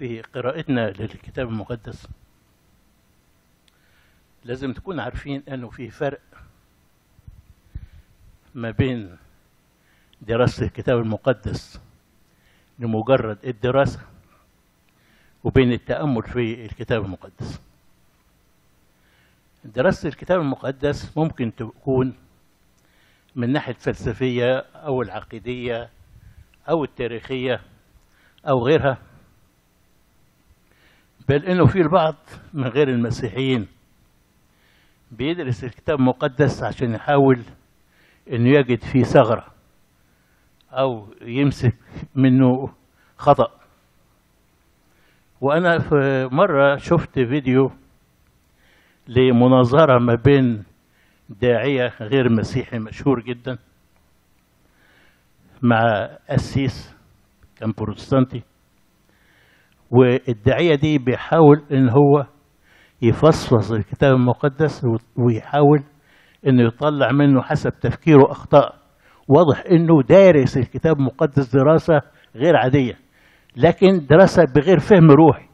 في قراءتنا للكتاب المقدس. لازم تكون عارفين أنه في فرق ما بين دراسة الكتاب المقدس لمجرد الدراسة وبين التأمل في الكتاب المقدس. دراسة الكتاب المقدس ممكن تكون من ناحية الفلسفية أو العقيدية أو التاريخية أو غيرها. بل إنه في البعض من غير المسيحيين بيدرس الكتاب المقدس عشان يحاول إنه يجد فيه ثغرة أو يمسك منه خطأ. وأنا في مرة شفت فيديو لمناظرة ما بين داعية غير مسيحي مشهور جدا مع قسيس كان بروتستانتي. والداعية دي بيحاول إن هو يفصفص الكتاب المقدس ويحاول إنه يطلع منه حسب تفكيره اخطاء واضح إنه دارس الكتاب المقدس دراسة غير عادية لكن دراسة بغير فهم روحي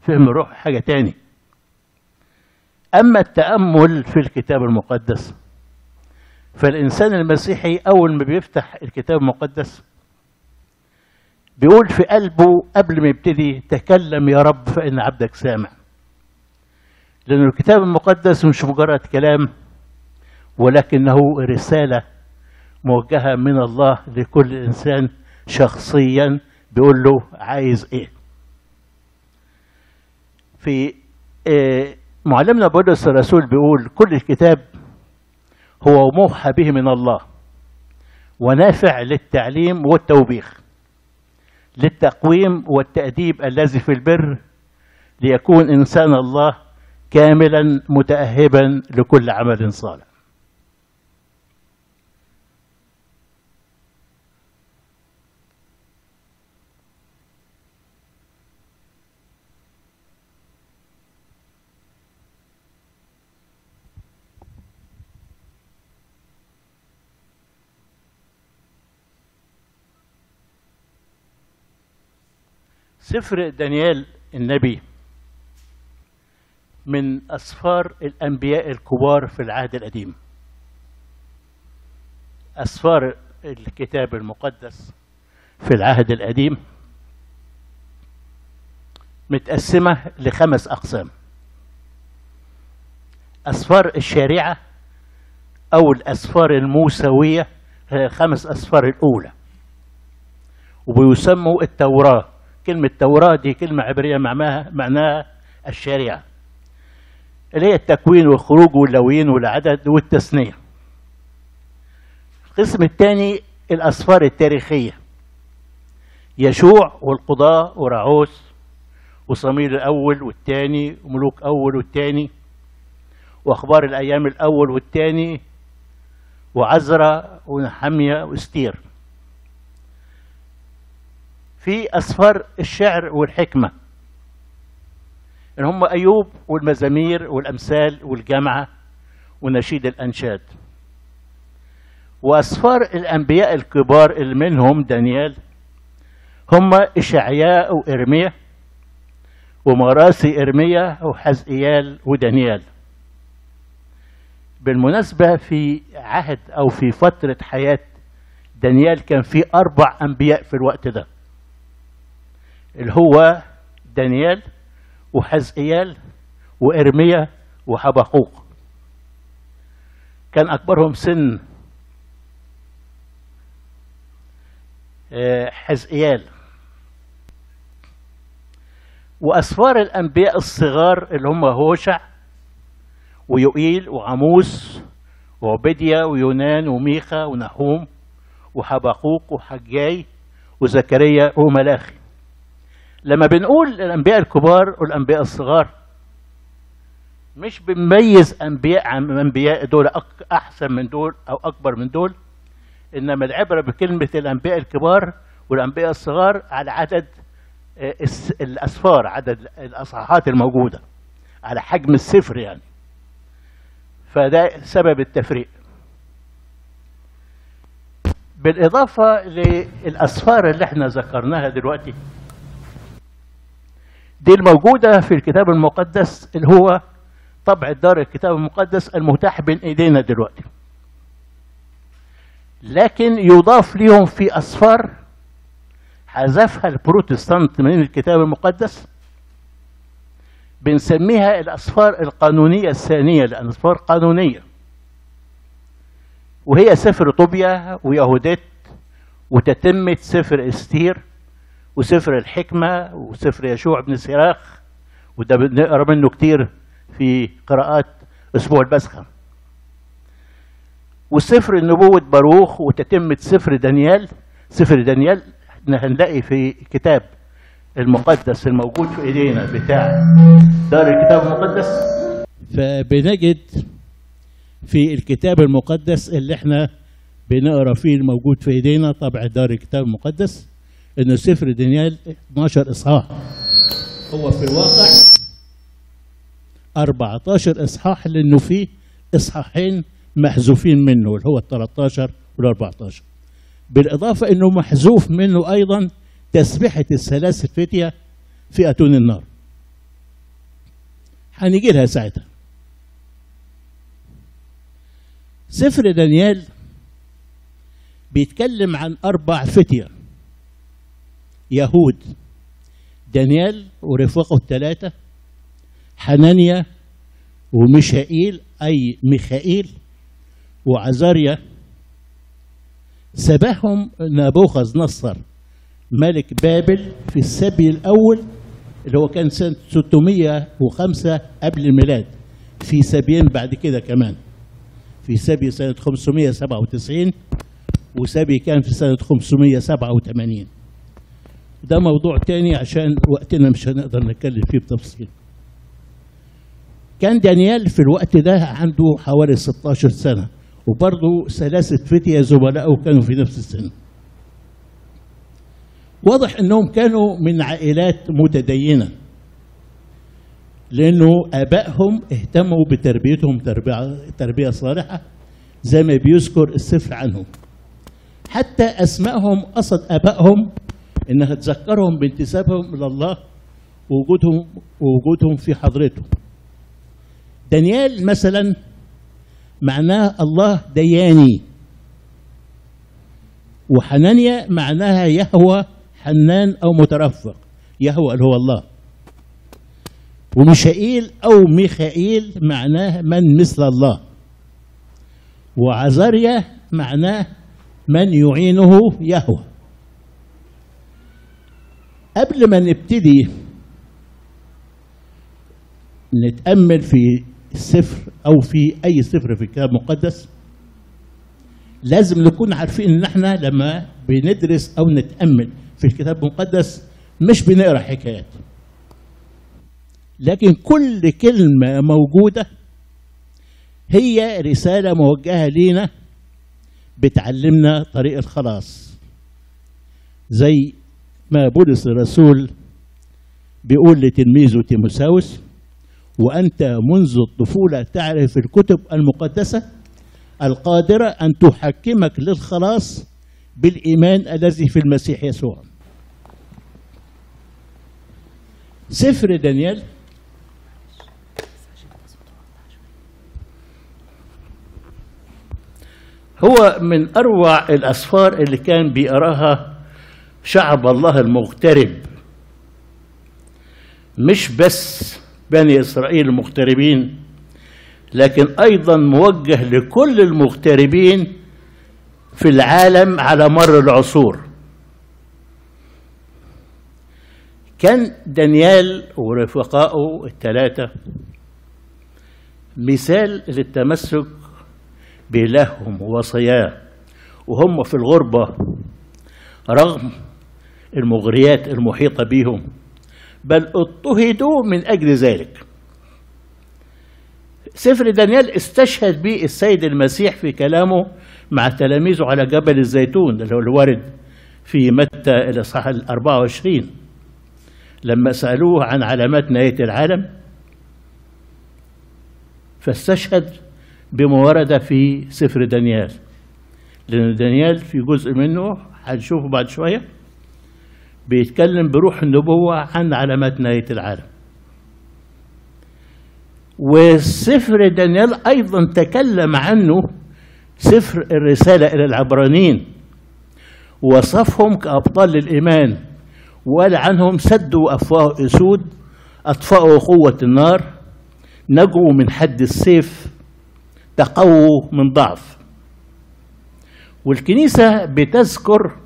فهم روحي حاجة تاني. أما التأمل في الكتاب المقدس فالإنسان المسيحي أول ما بيفتح الكتاب المقدس بيقول في قلبه قبل ما يبتدي تكلم يا رب فإن عبدك سامع لأن الكتاب المقدس مش مجرد كلام ولكنه رسالة موجهة من الله لكل إنسان شخصيا بيقول له عايز إيه؟ في إيه معلمنا بولس الرسول بيقول كل الكتاب هو موحى به من الله ونافع للتعليم والتوبيخ. للتقويم والتأديب الذي في البر ليكون إنسان الله كاملا متأهبا لكل عمل صالح. سفر دانيال النبي من أسفار الأنبياء الكبار في العهد القديم. أسفار الكتاب المقدس في العهد القديم متقسمة لخمس أقسام. أسفار الشريعة أو الأسفار الموسوية هي الخمس أسفار الأولى وبيسموا التوراة. كلمة توراة دي كلمة عبرية معناها معناها الشريعة. اللي هي التكوين والخروج واللويين والعدد والتثنية القسم الثاني الأسفار التاريخية. يشوع والقضاء ورعوس وصميل الأول والثاني وملوك أول والثاني وأخبار الأيام الأول والثاني وعزرا ونحمية واستير في أسفار الشعر والحكمة. اللي هم أيوب والمزامير والأمثال والجامعة ونشيد الأنشاد. وأسفار الأنبياء الكبار اللي منهم دانيال هم إشعياء وإرميا ومراسي إرميا وحزقيال ودانيال. بالمناسبة في عهد أو في فترة حياة دانيال كان في أربع أنبياء في الوقت ده. اللي هو دانيال وحزقيال وإرميا وحبقوق كان أكبرهم سن حزقيال. وأسفار الأنبياء الصغار اللي هم هوشع ويوئيل وعموس وعبيديا ويونان وميخا ونحوم وحبقوق وحجاي وزكريا وملاخي. لما بنقول الأنبياء الكبار والأنبياء الصغار مش بنميز أنبياء عن أنبياء دول أحسن من دول أو أكبر من دول إنما العبرة بكلمة الأنبياء الكبار والأنبياء الصغار على عدد الأسفار عدد الأصحاحات الموجودة على حجم السفر يعني. فده سبب التفريق. بالإضافة للأسفار اللي إحنا ذكرناها دلوقتي دي الموجودة في الكتاب المقدس اللي هو طبع دار الكتاب المقدس المتاح بين أيدينا دلوقتي. لكن يضاف لهم في أسفار حذفها البروتستانت من الكتاب المقدس بنسميها الأسفار القانونية الثانية لأن أسفار قانونية. وهي سفر طوبيا ويهوديت وتتمة سفر إستير وسفر الحكمة وسفر يشوع بن سراخ وده بنقرأ منه كتير في قراءات أسبوع البسخة. وسفر النبوة باروخ وتتمة سفر دانيال سفر دانيال إحنا هنلاقي في كتاب المقدس الموجود في إيدينا بتاع دار الكتاب المقدس. فبنجد في الكتاب المقدس اللي إحنا بنقرأ فيه الموجود في إيدينا طبع دار الكتاب المقدس. انه سفر دانيال 12 إصحاح. هو في الواقع 14 إصحاح لأنه فيه إصحاحين محذوفين منه اللي هو ال 13 وال 14 بالإضافة إنه محذوف منه أيضا تسبيحة الثلاث فتية في أتون النار. هنيجي لها ساعتها. سفر دانيال بيتكلم عن أربع فتية. يهود دانيال ورفاقه الثلاثه حنانيا وميشائيل أي ميخائيل وعزاريا. سباهم نبوخذ نصر ملك بابل في السبي الأول اللي هو كان سنة 605 قبل الميلاد في سبيين بعد كده كمان. في سبي سنة 597 وسبي كان في سنة 587 ده موضوع تاني عشان وقتنا مش هنقدر نتكلم فيه بتفصيل. كان دانيال في الوقت ده عنده حوالي 16 سنة وبرضه ثلاثة فتية زملائه كانوا في نفس السن. واضح إنهم كانوا من عائلات متدينة لأنه آبائهم اهتموا بتربيتهم تربية, صالحة زي ما بيذكر السفر عنهم. حتى أسمائهم قصد آبائهم إنها تذكرهم بانتسابهم إلى الله ووجودهم ووجودهم في حضرته. دانيال مثلا معناه الله دياني. وحنانيا معناها يهوى حنان أو مترفق. يهوى اللي هو الله. وميشائيل أو ميخائيل معناه من مثل الله. وعزاريا معناه من يعينه يهوى. قبل ما نبتدي نتأمل في السفر أو في أي سفر في الكتاب المقدس لازم نكون عارفين إن إحنا لما بندرس أو نتأمل في الكتاب المقدس مش بنقرأ حكايات. لكن كل كلمة موجودة هي رسالة موجهة لينا بتعلمنا طريق الخلاص. زي ما بولس الرسول بيقول لتلميذه تيموساوس وأنت منذ الطفولة تعرف الكتب المقدسة القادرة أن تحكمك للخلاص بالإيمان الذي في المسيح يسوع. سفر دانيال. هو من أروع الأسفار اللي كان بيقراها شعب الله المغترب. مش بس بني إسرائيل المغتربين لكن أيضا موجه لكل المغتربين في العالم على مر العصور. كان دانيال ورفقائه الثلاثة مثال للتمسك بإلههم ووصاياه وهم في الغربة رغم المغريات المحيطة بهم بل اضطهدوا من أجل ذلك. سفر دانيال استشهد به السيد المسيح في كلامه مع تلاميذه على جبل الزيتون اللي هو الوارد في متى الإصحاح ال 24 لما سألوه عن علامات نهاية العالم فاستشهد بما ورد في سفر دانيال لأن دانيال في جزء منه هنشوفه بعد شوية. بيتكلم بروح النبوة عن علامات نهاية العالم. وسفر دانيال أيضا تكلم عنه سفر الرسالة إلى العبرانيين وصفهم كأبطال للإيمان وقال عنهم سدوا أفواه أسود أطفأوا قوة النار نجوا من حد السيف تقووا من ضعف. والكنيسة بتذكر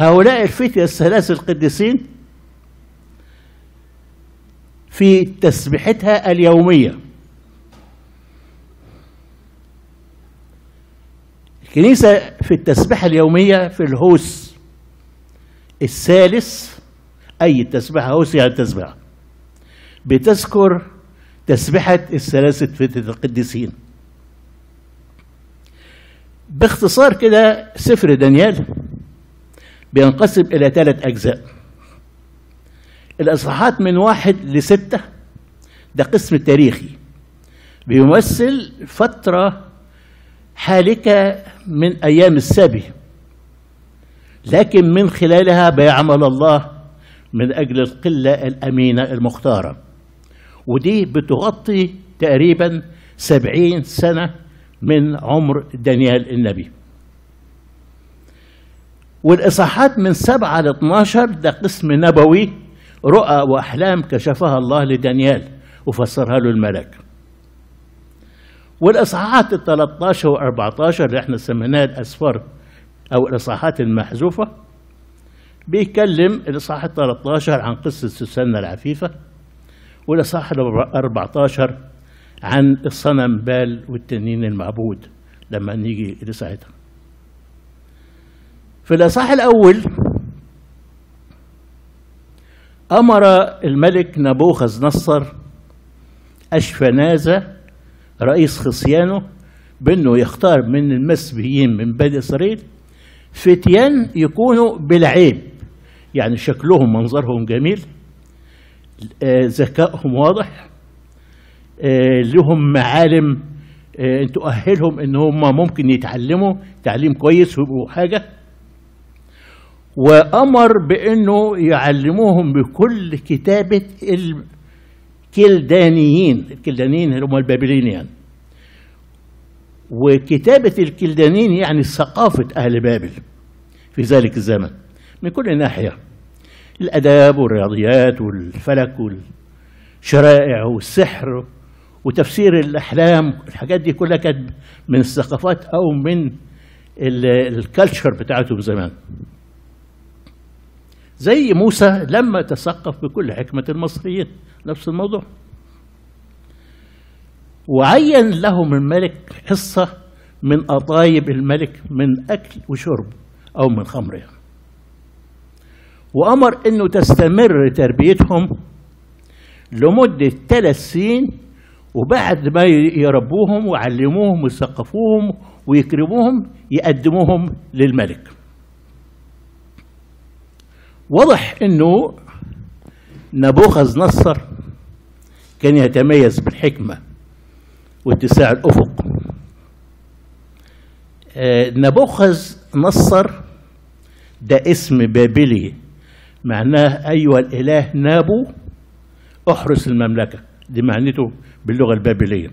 هؤلاء الفتية الثلاث القديسين في تسبيحتها اليومية. الكنيسة في التسبيحة اليومية في الهوس الثالث أي تسبيحة هوس يعني تسبيحة بتذكر تسبيحة الثلاثة فتية القديسين. باختصار كده سفر دانيال بينقسم إلى ثلاث أجزاء. الإصحاحات من واحد لستة ده قسم تاريخي بيمثل فترة حالكة من أيام السبي لكن من خلالها بيعمل الله من أجل القلة الأمينة المختارة. ودي بتغطي تقريبا سبعين سنة من عمر دانيال النبي. والإصحاحات من سبعة ل 12 ده قسم نبوي رؤى وأحلام كشفها الله لدانيال وفسرها له الملك. والإصحاحات ال 13 و 14 اللي إحنا سميناها الأسفار أو الإصحاحات المحذوفة بيتكلم الإصحاح ال 13 عن قصة سوسنة العفيفة والإصحاح ال 14 عن الصنم بال والتنين المعبود لما نيجي لساعتها. في الإصحاح الأول أمر الملك نبوخذ نصر أشفنازة رئيس خصيانه بأنه يختار من المسبيين من بني إسرائيل فتيان يكونوا بالعيب يعني شكلهم منظرهم جميل آه، ذكائهم واضح آه، لهم معالم آه، تؤهلهم إن هم ممكن يتعلموا تعليم كويس ويبقوا حاجة. وأمر بأنه يعلموهم بكل كتابة الكلدانيين الكلدانيين اللي هم البابليين يعني وكتابة الكلدانيين يعني ثقافة أهل بابل في ذلك الزمن من كل ناحية. الأداب والرياضيات والفلك والشرائع والسحر وتفسير الأحلام الحاجات دي كلها كانت من الثقافات أو من الكالتشر بتاعتهم زمان. زي موسى لما تثقف بكل حكمة المصريين. نفس الموضوع. وعين لهم الملك حصة من أطايب الملك من أكل وشرب أو من خمر. يعني. وأمر أنه تستمر تربيتهم لمدة ثلاث سنين وبعد ما يربوهم ويعلموهم ويثقفوهم ويكرموهم يقدموهم للملك. واضح إنه نبوخذ نصر كان يتميز بالحكمة واتساع الأفق. آه، نبوخذ نصر ده اسم بابلي. معناه أيها الإله نابو أحرس المملكة. دي معنته باللغة البابلية.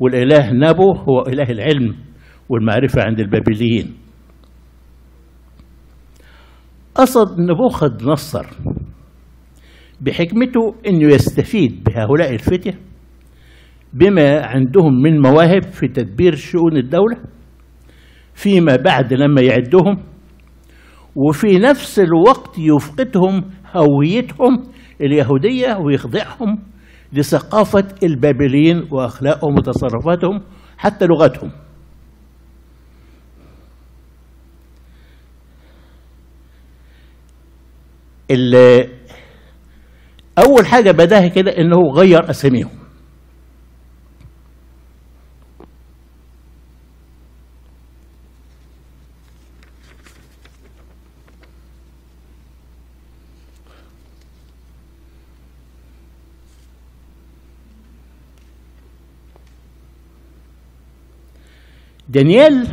والإله نابو هو إله العلم والمعرفة عند البابليين. قصد نبوخذ نصر بحكمته إنه يستفيد بهؤلاء الفتية بما عندهم من مواهب في تدبير شؤون الدولة فيما بعد لما يعدهم وفي نفس الوقت يفقدهم هويتهم اليهودية ويخضعهم لثقافة البابليين وأخلاقهم وتصرفاتهم حتى لغتهم. أول حاجة بدأها كده انه غير أساميهم. دانيال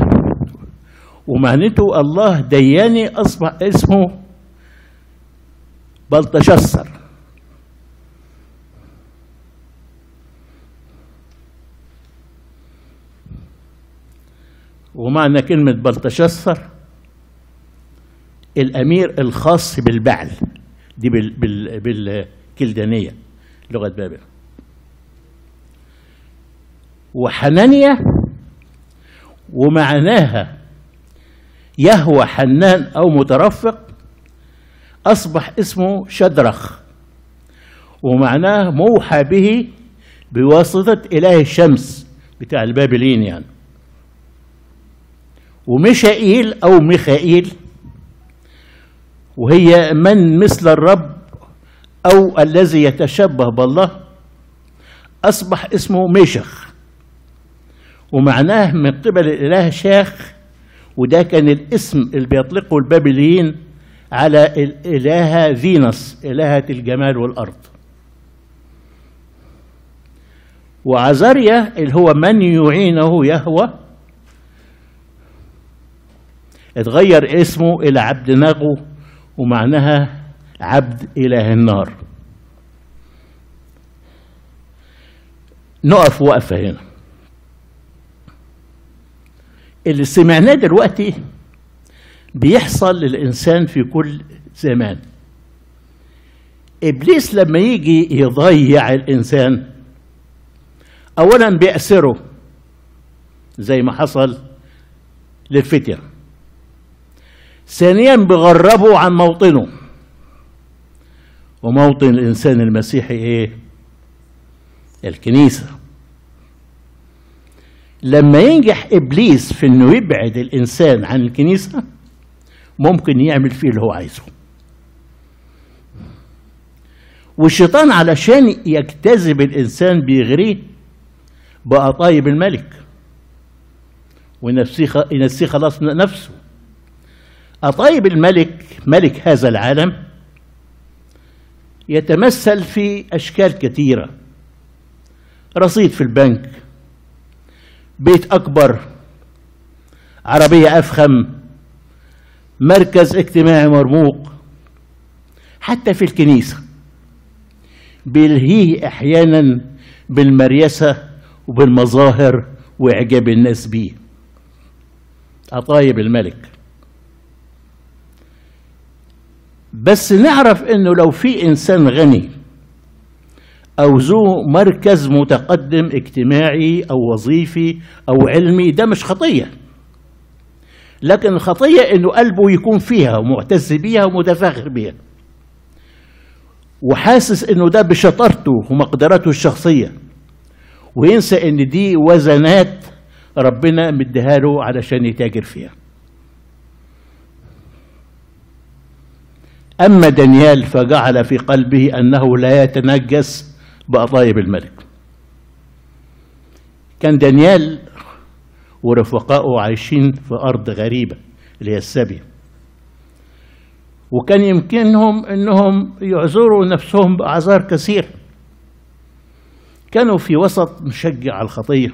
ومهنته الله دياني أصبح اسمه بلتشسر ومعنى كلمة بلتشسر الأمير الخاص بالبعل. دي بال بال بالكلدانية لغة بابل. وحنانيا ومعناها يهوى حنان أو مترفق أصبح اسمه شدرخ ومعناه موحى به بواسطة إله الشمس بتاع البابليين يعني. وميشائيل أو ميخائيل وهي من مثل الرب أو الذي يتشبه بالله أصبح اسمه ميشخ ومعناه من قبل الإله شاخ وده كان الاسم اللي بيطلقه البابليين على الإلهة فينوس إلهة الجمال والأرض. وعزاريا اللي هو من يعينه يهوى اتغير اسمه إلى عبد ناغو ومعناها عبد إله النار. نقف وقفة هنا. اللي سمعناه دلوقتي بيحصل للإنسان في كل زمان. إبليس لما يجي يضيع الإنسان أولا بيأسره زي ما حصل للفتية. ثانيا بغربه عن موطنه. وموطن الإنسان المسيحي إيه؟ الكنيسة. لما ينجح إبليس في إنه يبعد الإنسان عن الكنيسة ممكن يعمل فيه اللي هو عايزه. والشيطان علشان يجتذب الإنسان بيغريه بقى طيب الملك. وينسيه خلاص نفسه. أطيب الملك ملك هذا العالم يتمثل في أشكال كثيرة. رصيد في البنك بيت أكبر عربية أفخم مركز اجتماعي مرموق حتى في الكنيسة بيلهيه أحيانا بالمريسة وبالمظاهر وإعجاب الناس بيه. أطايب الملك. بس نعرف إنه لو في إنسان غني أو ذو مركز متقدم اجتماعي أو وظيفي أو علمي ده مش خطية. لكن الخطية إنه قلبه يكون فيها ومعتز بيها ومتفاخر بيها. وحاسس إنه ده بشطارته ومقدرته الشخصية. وينسى إن دي وزنات ربنا مديها له علشان يتاجر فيها. أما دانيال فجعل في قلبه أنه لا يتنجس بأطايب الملك. كان دانيال ورفقائه عايشين في أرض غريبة اللي هي السبي وكان يمكنهم أنهم يعذروا نفسهم بأعذار كثير كانوا في وسط مشجع الخطية.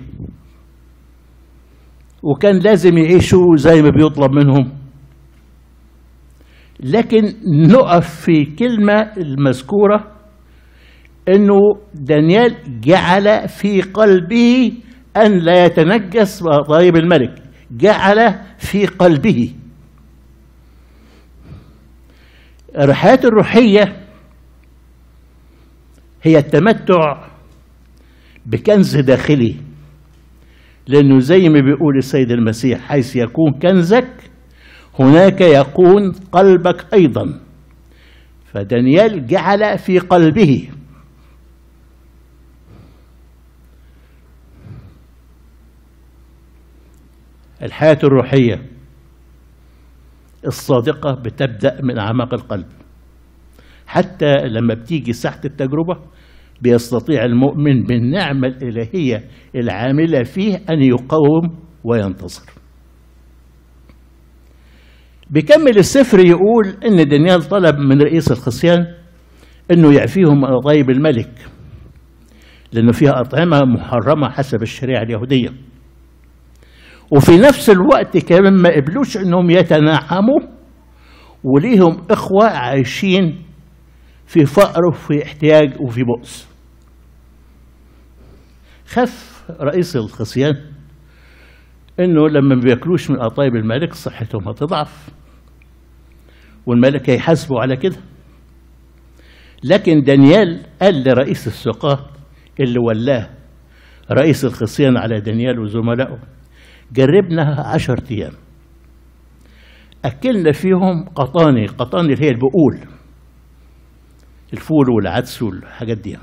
وكان لازم يعيشوا زي ما بيطلب منهم. لكن نقف في كلمة المذكورة إنه دانيال جعل في قلبه أن لا يتنجس بطيب الملك جعل في قلبه. الحياة الروحية هي التمتع بكنز داخلي. لأنه زي ما بيقول السيد المسيح حيث يكون كنزك هناك يكون قلبك أيضا. فدانيال جعل في قلبه. الحياة الروحية الصادقة بتبدأ من أعماق القلب. حتى لما بتيجي ساحة التجربة بيستطيع المؤمن بالنعمة الإلهية العاملة فيه أن يقاوم وينتصر. بيكمل السفر يقول إن دانيال طلب من رئيس الخصيان إنه يعفيهم طيب الملك لأنه فيها أطعمة محرمة حسب الشريعة اليهودية. وفي نفس الوقت كمان ما قبلوش إنهم يتنعموا وليهم إخوة عايشين في فقر وفي احتياج وفي بؤس. خاف رئيس الخصيان إنه لما ما بياكلوش من قطايب الملك صحتهم هتضعف والملك هيحاسبوا على كده. لكن دانيال قال لرئيس السقاة اللي ولاه رئيس الخصيان على دانيال وزملائه جربنا عشر أيام. أكلنا فيهم قطاني قطاني اللي هي البقول الفول والعدس والحاجات دي.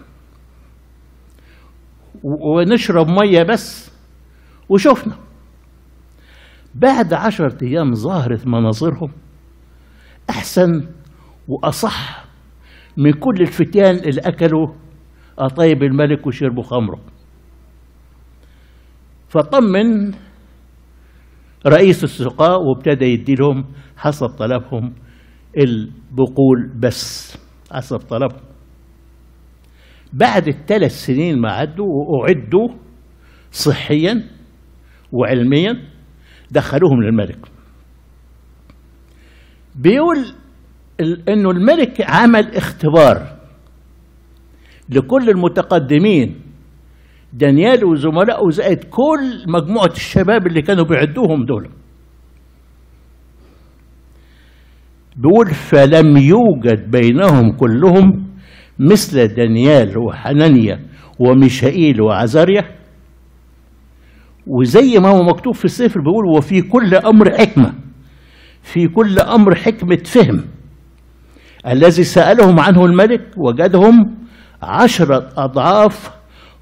ونشرب مية بس وشفنا بعد عشرة أيام ظهرت مناظرهم أحسن وأصح من كل الفتيان اللي أكلوا قطايب الملك وشربوا خمره. فطمن رئيس السقاء وابتدى يدي لهم حسب طلبهم البقول بس حسب طلبهم. بعد الثلاث سنين ما عدوا وأعدوا صحيا وعلميا دخلوهم للملك. بيقول إنه الملك عمل اختبار لكل المتقدمين دانيال وزملائه زائد كل مجموعة الشباب اللي كانوا بيعدوهم دول. بيقول فلم يوجد بينهم كلهم مثل دانيال وحنانيا وميشائيل وعزاريا. وزي ما هو مكتوب في السفر بيقول وفي كل أمر حكمة في كل أمر حكمة فهم. الذي سألهم عنه الملك وجدهم عشرة أضعاف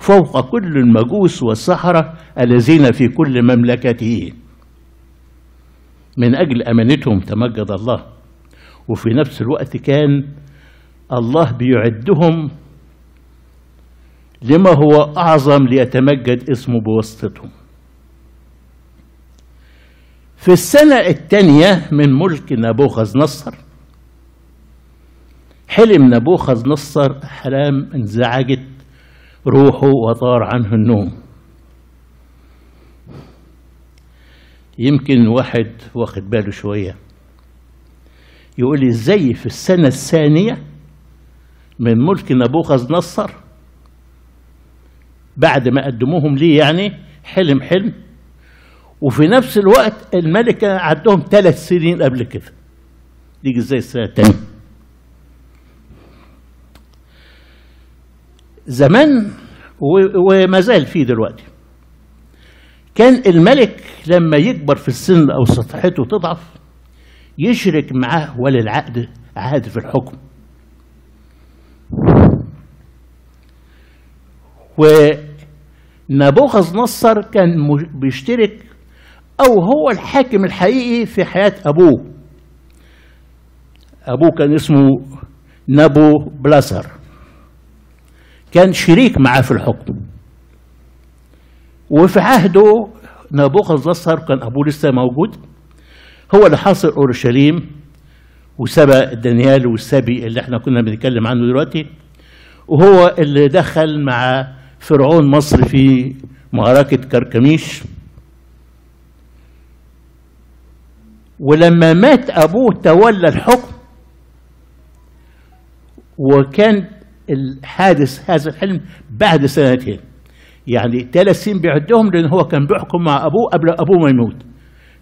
فوق كل المجوس والسحرة الذين في كل مملكته. من أجل أمانتهم تمجد الله. وفي نفس الوقت كان الله بيعدهم لما هو أعظم ليتمجد اسمه بواسطتهم. في السنة الثانية من ملك نبوخذ نصر حلم نبوخذ نصر أحلام انزعجت. روحه وطار عنه النوم. يمكن واحد واخد باله شوية. يقول لي إزاي في السنة الثانية من ملك نبوخذ نصر بعد ما قدموهم ليه يعني حلم حلم وفي نفس الوقت الملكة عندهم ثلاث سنين قبل كده. يجي إزاي السنة الثانية؟ زمان وما زال فيه دلوقتي. كان الملك لما يكبر في السن أو سطحته تضعف يشرك معاه ولي العقد عهد في الحكم. ونبوخذ نصر كان بيشترك أو هو الحاكم الحقيقي في حياة أبوه. أبوه كان اسمه نبو بلاسر كان شريك معاه في الحكم. وفي عهده نبوخذ نصر كان أبوه لسه موجود. هو اللي حاصر أورشليم وسبق دانيال والسبي اللي إحنا كنا بنتكلم عنه دلوقتي. وهو اللي دخل مع فرعون مصر في معركة كركميش. ولما مات أبوه تولى الحكم. وكان الحادث هذا الحلم بعد سنتين يعني ثلاث سنين بيعدهم لأن هو كان بيحكم مع أبوه قبل أبوه ما يموت.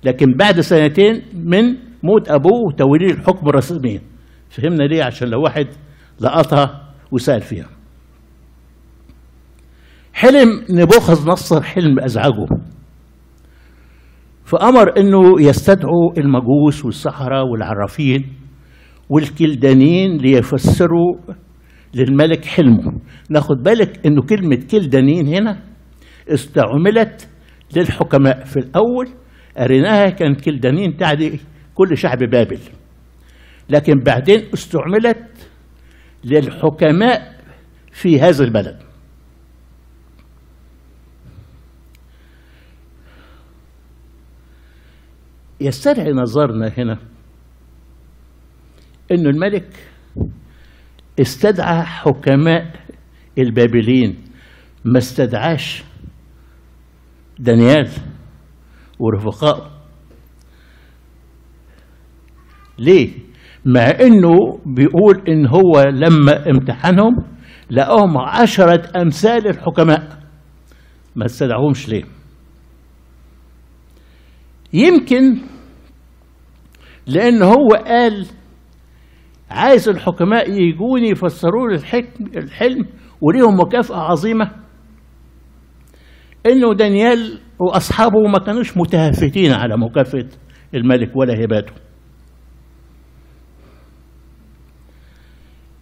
لكن بعد سنتين من موت أبوه وتوليه الحكم رسميا فهمنا ليه؟ عشان لو واحد لقطها وسأل فيها. حلم نبوخذ نصر حلم أزعجه. فأمر أنه يستدعوا المجوس والسحرة والعرافين والكلدانيين ليفسروا للملك حلمه. ناخد بالك أنه كلمة كلدانيين هنا استعملت للحكماء في الأول. قريناها كان كلدانيين تعني كل شعب بابل. لكن بعدين استعملت للحكماء في هذا البلد. يستدعي نظرنا هنا أن الملك استدعى حكماء البابليين ما استدعاش دانيال ورفقائه ليه؟ مع إنه بيقول إن هو لما امتحنهم لقاهم عشرة أمثال الحكماء ما استدعوهمش ليه يمكن لأن هو قال عايز الحكماء يجوني يفسروا لي الحلم وليهم مكافأة عظيمة. إنه دانيال وأصحابه ما كانوش متهافتين على مكافأة الملك ولا هباته.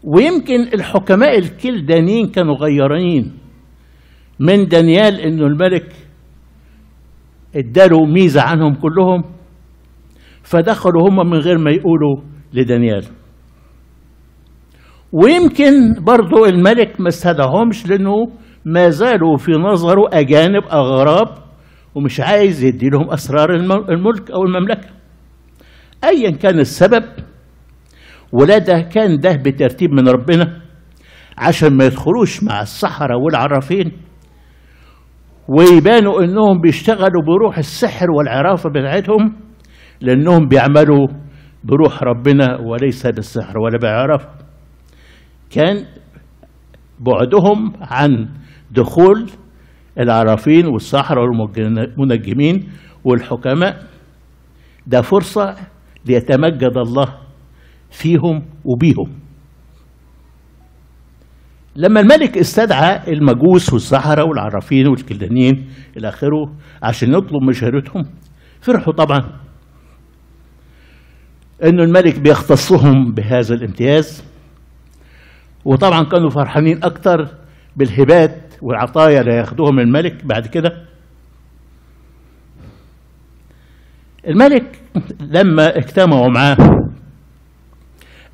ويمكن الحكماء الكلدانيين كانوا غيرانين من دانيال إنه الملك اداله ميزة عنهم كلهم فدخلوا هم من غير ما يقولوا لدانيال. ويمكن برضو الملك ما استدعهمش لأنه ما زالوا في نظره أجانب أغراب ومش عايز يدي لهم اسرار الملك أو المملكة. ايا كان السبب ولا ده كان ده بترتيب من ربنا عشان ما يدخلوش مع السحرة والعرافين ويبانوا إنهم بيشتغلوا بروح السحر والعرافة بتاعتهم لأنهم بيعملوا بروح ربنا وليس بالسحر ولا بعرافة كان بعدهم عن دخول العرافين والسحرة والمنجمين والحكماء. ده فرصة ليتمجد الله فيهم وبيهم. لما الملك استدعى المجوس والسحرة والعرافين والكلدانيين إلى آخره عشان يطلب مشارتهم فرحوا طبعا إنه الملك بيختصهم بهذا الامتياز. وطبعا كانوا فرحانين أكتر بالهبات والعطايا اللي هياخدوهم الملك بعد كده. الملك لما اجتمعوا معاه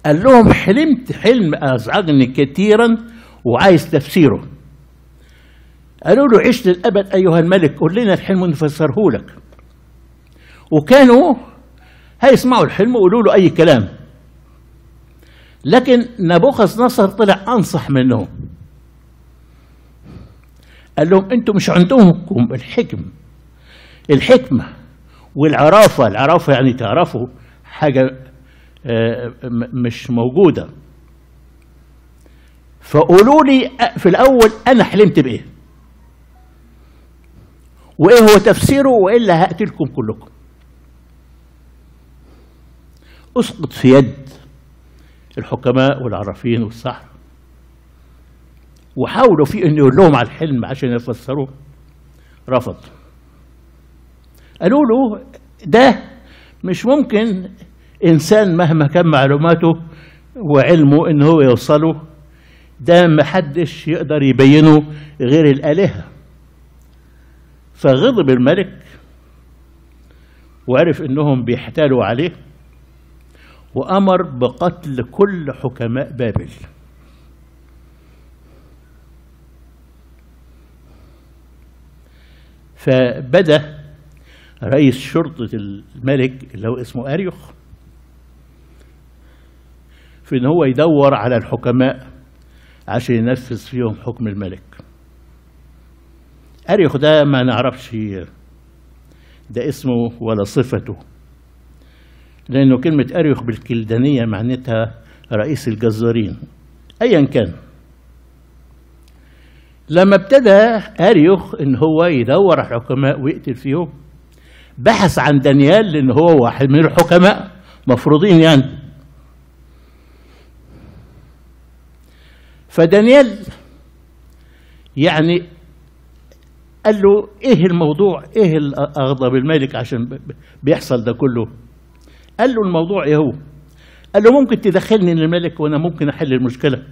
قال لهم حلمت حلم أزعجني كثيرا وعايز تفسيره. قالوا له عش للأبد أيها الملك قل لنا الحلم ونفسره لك. وكانوا هيسمعوا الحلم ويقولوا له أي كلام. لكن نبوخذ نصر طلع أنصح منهم قال لهم أنتم مش عندكم الحكم. الحكمة والعرافة العرافة يعني تعرفوا حاجة مش موجودة. فقولوا لي في الأول أنا حلمت بإيه؟ وإيه هو تفسيره؟ وإلا هقتلكم كلكم. أسقط في يد. الحكماء والعرافين والسحر. وحاولوا في أن يقول لهم على الحلم عشان يفسروه. رفض. قالوا له ده مش ممكن إنسان مهما كان معلوماته وعلمه إن هو يوصله ده محدش يقدر يبينه غير الآلهة. فغضب الملك وعرف إنهم بيحتالوا عليه. وأمر بقتل كل حكماء بابل. فبدأ رئيس شرطة الملك اللي هو اسمه أريوخ في إن هو يدور على الحكماء عشان ينفذ فيهم حكم الملك. أريخ ده ما نعرفش ده اسمه ولا صفته. لأنه كلمة أريخ بالكلدانية معناتها رئيس الجزارين. أيا كان. لما ابتدى أريوخ إن هو يدور على الحكماء ويقتل فيهم بحث عن دانيال لأن هو واحد من الحكماء مفروضين يعني. فدانيال يعني قال له إيه الموضوع؟ إيه اغضب الملك عشان بيحصل ده كله؟ قال له الموضوع إيه هو؟ قال له ممكن تدخلني للملك وأنا ممكن أحل المشكلة.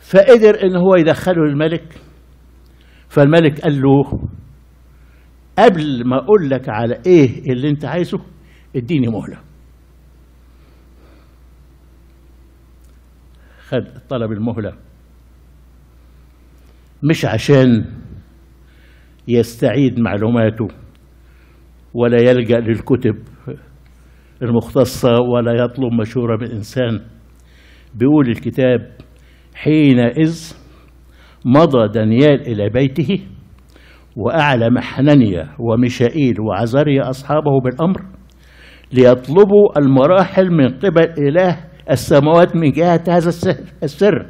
فقدر إن هو يدخله للملك فالملك قال له قبل ما أقول لك على إيه اللي أنت عايزه إديني مهلة. خد طلب المهلة. مش عشان يستعيد معلوماته. ولا يلجأ للكتب المختصة ولا يطلب مشورة من إنسان بيقول الكتاب حينئذ مضى دانيال إلى بيته وأعلم حنانيا وميشائيل وعزاريا أصحابه بالأمر ليطلبوا المراحل من قبل إله السماوات من جهة هذا السر.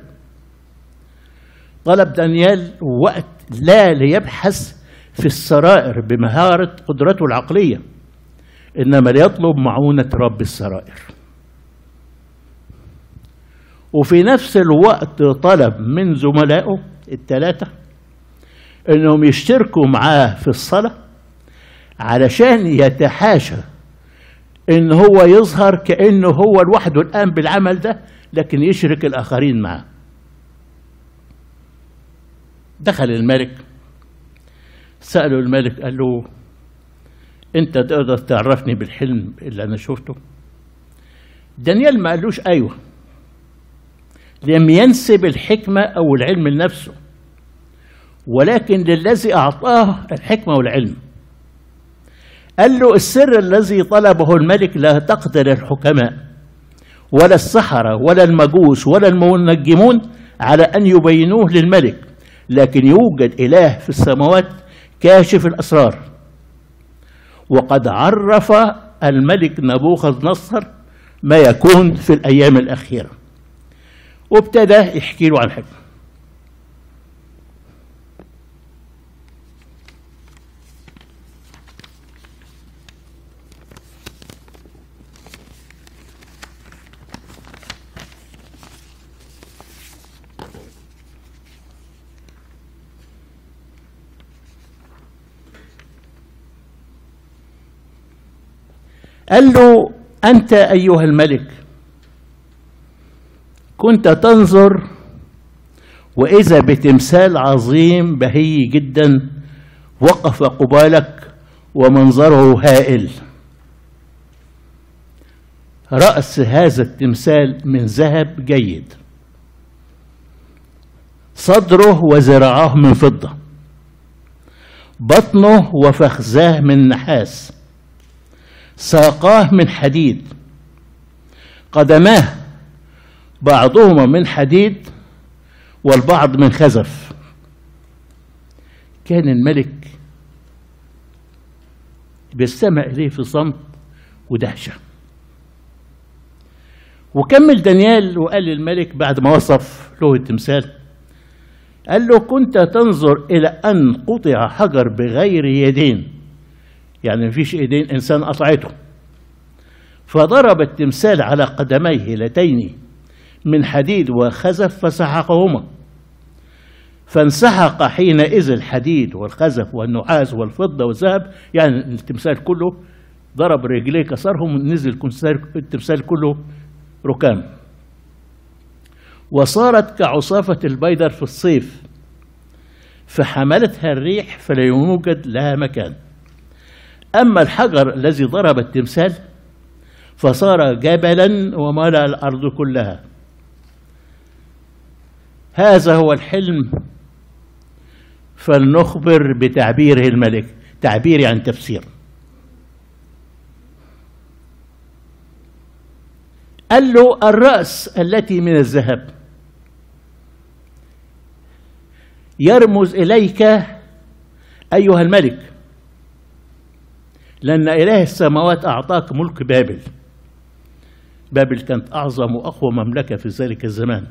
طلب دانيال وقت لا ليبحث في السرائر بمهارة قدرته العقلية إنما ليطلب معونة رب السرائر. وفي نفس الوقت طلب من زملائه الثلاثة إنهم يشتركوا معاه في الصلاة علشان يتحاشى إن هو يظهر كأنه هو لوحده الآن بالعمل ده لكن يشرك الآخرين معاه. دخل الملك سأله الملك قال له أنت تقدر تعرفني بالحلم اللي أنا شفته؟ دانيال ما قالوش أيوه لم ينسب الحكمة أو العلم لنفسه ولكن للذي أعطاه الحكمة والعلم. قال له السر الذي طلبه الملك لا تقدر الحكماء ولا السحرة ولا المجوس ولا المنجمون على أن يبينوه للملك لكن يوجد إله في السماوات كاشف الأسرار. وقد عرف الملك نبوخذ نصر ما يكون في الأيام الأخيرة. وابتدى يحكي له عن حكمة. قال له أنت أيها الملك كنت تنظر وإذا بتمثال عظيم بهي جدا وقف قبالك ومنظره هائل. رأس هذا التمثال من ذهب جيد. صدره وذراعاه من فضة. بطنه وفخذاه من نحاس. ساقاه من حديد. قدماه بعضهما من حديد والبعض من خزف. كان الملك بيستمع إليه في صمت ودهشة. وكمل دانيال وقال للملك بعد ما وصف له التمثال قال له كنت تنظر إلى أن قطع حجر بغير يدين. يعني مفيش ايدين انسان قطعته فضرب التمثال على قدميه اللتين من حديد وخزف فسحقهما. فانسحق حينئذ الحديد والخزف والنحاس والفضة والذهب. يعني التمثال كله ضرب رجليه كسرهم ونزل التمثال كله ركام. وصارت كعصافة البيدر في الصيف فحملتها الريح فلا يوجد لها مكان. أما الحجر الذي ضرب التمثال فصار جبلا وملأ الأرض كلها. هذا هو الحلم فلنخبر بتعبيره الملك. تعبير عن تفسير. قال له الرأس التي من الذهب. يرمز إليك أيها الملك. لأن إله السماوات أعطاك ملك بابل. بابل كانت أعظم وأقوى مملكة في ذلك الزمان.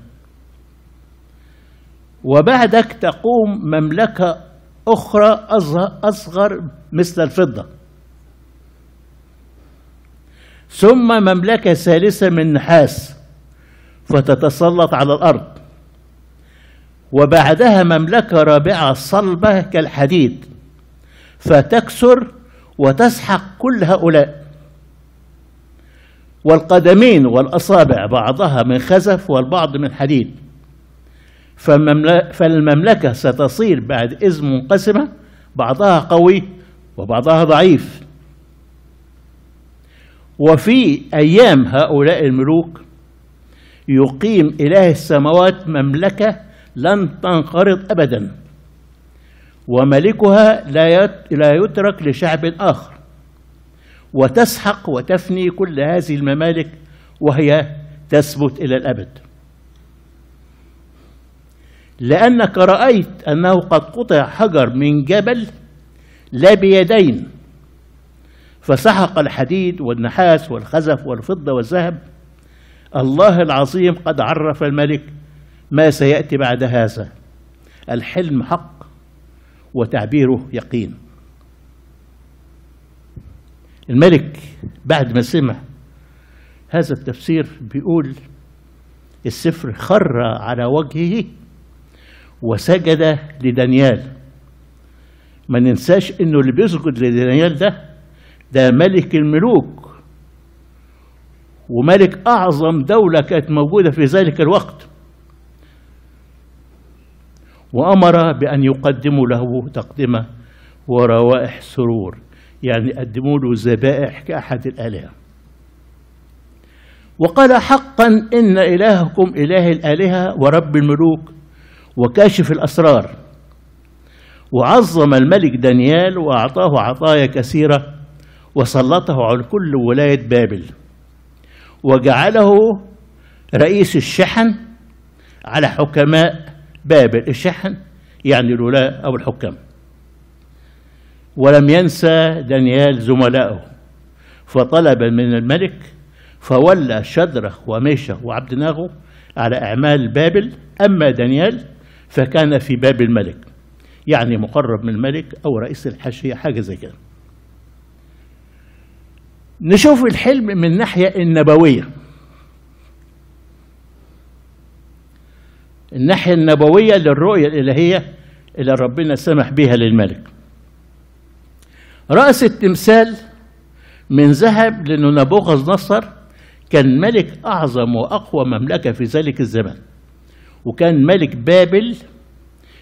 وبعدك تقوم مملكة أخرى أصغر مثل الفضة. ثم مملكة ثالثة من نحاس فتتسلط على الأرض. وبعدها مملكة رابعة صلبة كالحديد فتكسر وتسحق كل هؤلاء. والقدمين والأصابع بعضها من خزف والبعض من حديد. فالمملكة ستصير بعد إذ منقسمة بعضها قوي وبعضها ضعيف. وفي أيام هؤلاء الملوك يقيم إله السماوات مملكة لن تنقرض أبداً. وملكها لا يترك لشعب آخر. وتسحق وتفني كل هذه الممالك وهي تثبت إلى الأبد. لأنك رأيت أنه قد قطع حجر من جبل لا بيدين فسحق الحديد والنحاس والخزف والفضة والذهب. الله العظيم قد عرف الملك ما سيأتي بعد هذا. الحلم حق. وتعبيره يقين. الملك بعد ما سمع هذا التفسير بيقول السفر خر على وجهه وسجد لدانيال. ما ننساش إنه اللي بيسجد لدانيال ده ده ملك الملوك. وملك أعظم دولة كانت موجودة في ذلك الوقت. وأمر بأن يقدموا له تقدمه وروائح سرور يعني قدموا له ذبائح كأحد الآلهة. وقال حقا إن إلهكم إله الآلهة ورب الملوك وكاشف الأسرار. وعظم الملك دانيال وأعطاه عطايا كثيرة وسلطه على كل ولاية بابل. وجعله رئيس الشحن على حكماء بابل الشحن يعني الولاة أو الحكام. ولم ينسى دانيال زملائه فطلب من الملك فولى شدرخ وميشخ وعبد ناغو على أعمال بابل. أما دانيال فكان في باب الملك يعني مقرب من الملك أو رئيس الحاشية حاجة زي كده. نشوف الحلم من الناحية النبوية. الناحية النبوية للرؤية الإلهية اللي ربنا سمح بها للملك. رأس التمثال من ذهب لأنه نبوخذ نصر كان ملك أعظم وأقوى مملكة في ذلك الزمن وكان ملك بابل